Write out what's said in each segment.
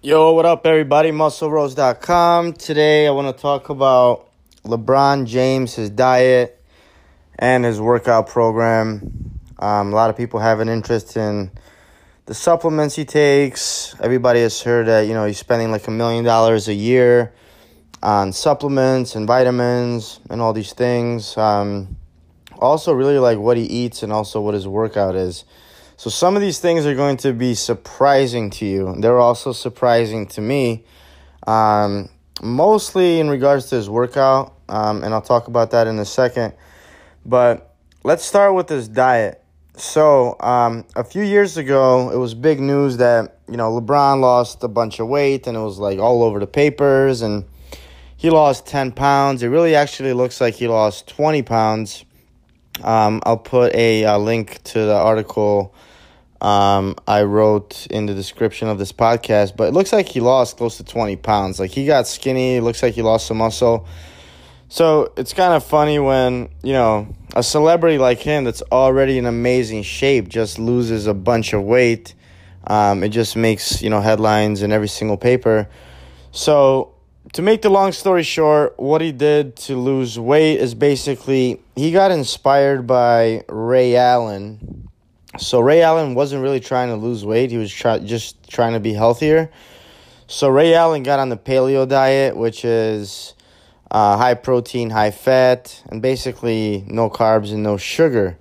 Yo, what up, everybody? MuscleRose.com. Today, I want to talk about LeBron James, his diet, and his workout program. Um, a lot of people have an interest in the supplements he takes. Everybody has heard that you know he's spending like a million dollars a year on supplements and vitamins and all these things. Um, also, really like what he eats and also what his workout is. So some of these things are going to be surprising to you. They're also surprising to me, um, mostly in regards to his workout, um, and I'll talk about that in a second. But let's start with his diet. So um, a few years ago, it was big news that you know LeBron lost a bunch of weight, and it was like all over the papers, and he lost ten pounds. It really actually looks like he lost twenty pounds. Um, I'll put a, a, link to the article um, I wrote in the description of this podcast, but it looks like he lost close to 20 pounds. Like he got skinny, it looks like he lost some muscle. So it's kind of funny when, you know, a celebrity like him that's already in amazing shape just loses a bunch of weight. Um, it just makes, you know, headlines in every single paper. So to make the long story short, what he did to lose weight is basically he got inspired by Ray Allen so Ray Allen wasn't really trying to lose weight. He was try- just trying to be healthier. So Ray Allen got on the paleo diet, which is uh, high protein, high fat, and basically no carbs and no sugar.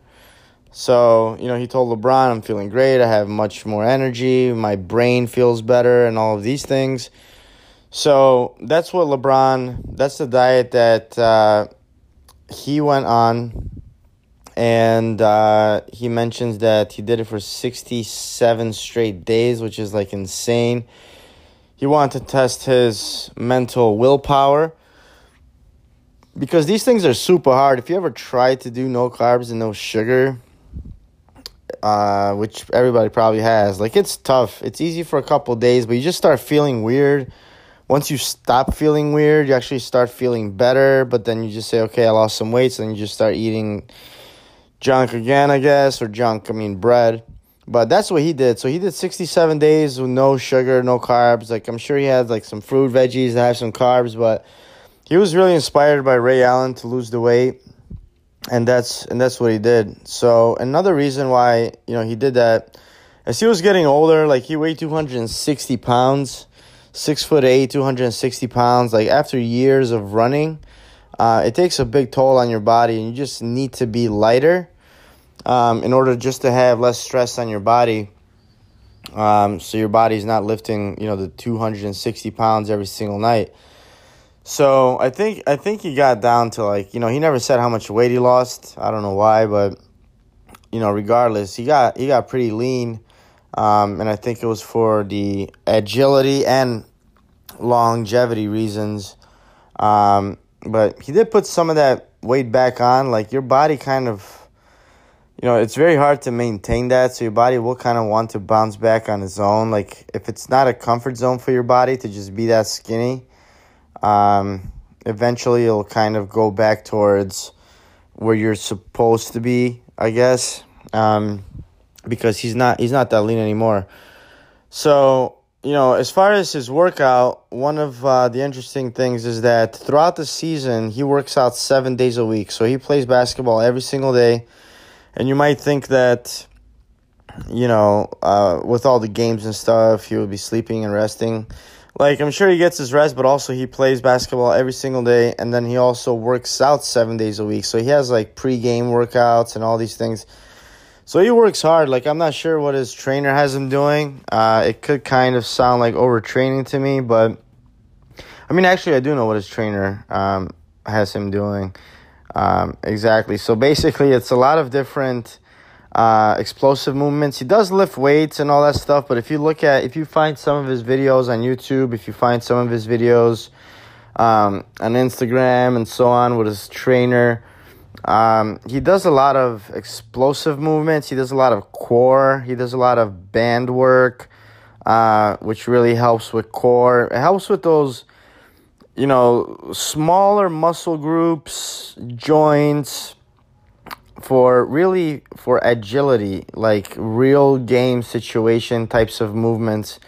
So, you know, he told LeBron, I'm feeling great. I have much more energy. My brain feels better, and all of these things. So, that's what LeBron, that's the diet that uh, he went on and uh, he mentions that he did it for 67 straight days, which is like insane. He wanted to test his mental willpower because these things are super hard. If you ever try to do no carbs and no sugar, uh, which everybody probably has, like it's tough. It's easy for a couple days, but you just start feeling weird. Once you stop feeling weird, you actually start feeling better, but then you just say, okay, I lost some weight, so then you just start eating junk again, I guess, or junk, I mean bread. But that's what he did. So he did 67 days with no sugar, no carbs. Like I'm sure he had like some fruit, veggies that have some carbs, but he was really inspired by Ray Allen to lose the weight. And that's and that's what he did. So another reason why, you know, he did that as he was getting older, like he weighed 260 pounds, six foot eight, 260 pounds. Like after years of running, uh, it takes a big toll on your body, and you just need to be lighter um, in order just to have less stress on your body. Um, so your body's not lifting, you know, the 260 pounds every single night. So I think I think he got down to like, you know, he never said how much weight he lost. I don't know why, but you know, regardless, he got he got pretty lean. Um, and I think it was for the agility and longevity reasons. Um, but he did put some of that weight back on. Like your body kind of, you know, it's very hard to maintain that. So your body will kind of want to bounce back on its own. Like if it's not a comfort zone for your body to just be that skinny, um, eventually it'll kind of go back towards where you're supposed to be, I guess. Um, because he's not he's not that lean anymore. So you know, as far as his workout, one of uh, the interesting things is that throughout the season, he works out seven days a week. So he plays basketball every single day. And you might think that, you know, uh, with all the games and stuff, he would be sleeping and resting. Like, I'm sure he gets his rest, but also he plays basketball every single day. And then he also works out seven days a week. So he has like pre game workouts and all these things so he works hard. Like I'm not sure what his trainer has him doing. Uh, it could kind of sound like overtraining to me, but I mean, actually, I do know what his trainer um, has him doing. Um, exactly. So basically, it's a lot of different uh, explosive movements. He does lift weights and all that stuff, but if you look at, if you find some of his videos on YouTube, if you find some of his videos um, on Instagram and so on with his trainer, um, he does a lot of explosive movements. He does a lot of core. He does a lot of band work, uh, which really helps with core. It helps with those, you know, smaller muscle groups, joints, for really for agility, like real game situation types of movements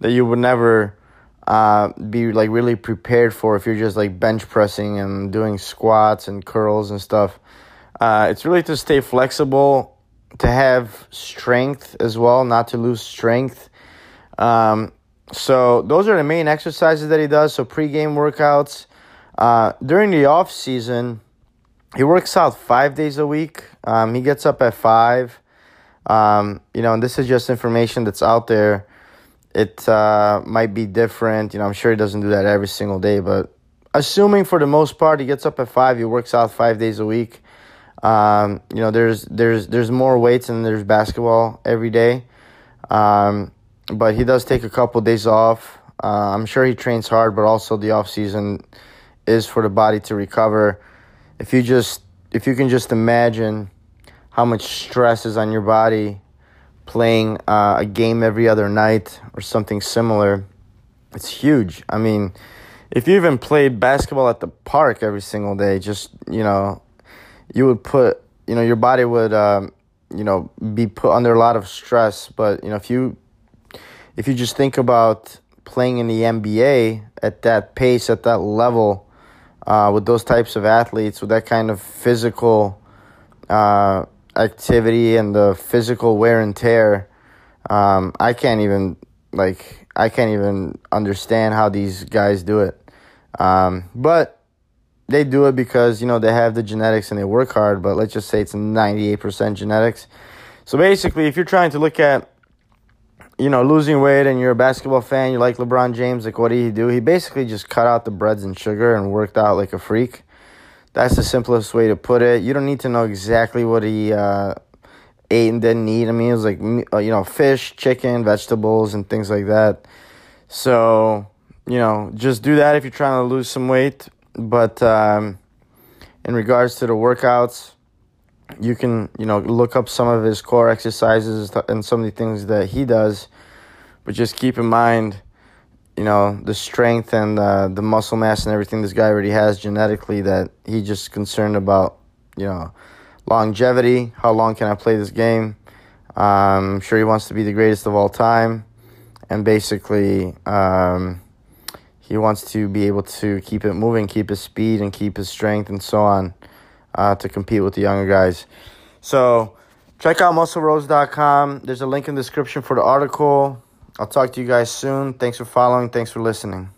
that you would never uh, be like really prepared for if you're just like bench pressing and doing squats and curls and stuff. Uh, it's really to stay flexible, to have strength as well, not to lose strength. Um, so those are the main exercises that he does. So pregame workouts. Uh, during the off season, he works out five days a week. Um, he gets up at five. Um, you know, and this is just information that's out there. It uh, might be different. You know, I'm sure he doesn't do that every single day, but assuming for the most part he gets up at five, he works out five days a week. Um, you know, there's there's there's more weights and there's basketball every day. Um, but he does take a couple days off. Uh, I'm sure he trains hard, but also the off season is for the body to recover. If you just if you can just imagine how much stress is on your body playing uh, a game every other night or something similar, it's huge. I mean, if you even played basketball at the park every single day, just you know, you would put you know your body would um, you know be put under a lot of stress. But you know if you if you just think about playing in the NBA at that pace, at that level, uh, with those types of athletes, with that kind of physical uh, activity and the physical wear and tear, um, I can't even like I can't even understand how these guys do it. Um, but they do it because you know they have the genetics and they work hard. But let's just say it's ninety eight percent genetics. So basically, if you're trying to look at you know, losing weight and you're a basketball fan, you like LeBron James, like what did he do? He basically just cut out the breads and sugar and worked out like a freak. That's the simplest way to put it. You don't need to know exactly what he uh, ate and didn't eat. I mean, it was like, uh, you know, fish, chicken, vegetables, and things like that. So, you know, just do that if you're trying to lose some weight. But um, in regards to the workouts, you can you know look up some of his core exercises and some of the things that he does but just keep in mind you know the strength and uh, the muscle mass and everything this guy already has genetically that he just concerned about you know longevity how long can i play this game um, i'm sure he wants to be the greatest of all time and basically um, he wants to be able to keep it moving keep his speed and keep his strength and so on uh, to compete with the younger guys. So check out musclerose.com. There's a link in the description for the article. I'll talk to you guys soon. Thanks for following. Thanks for listening.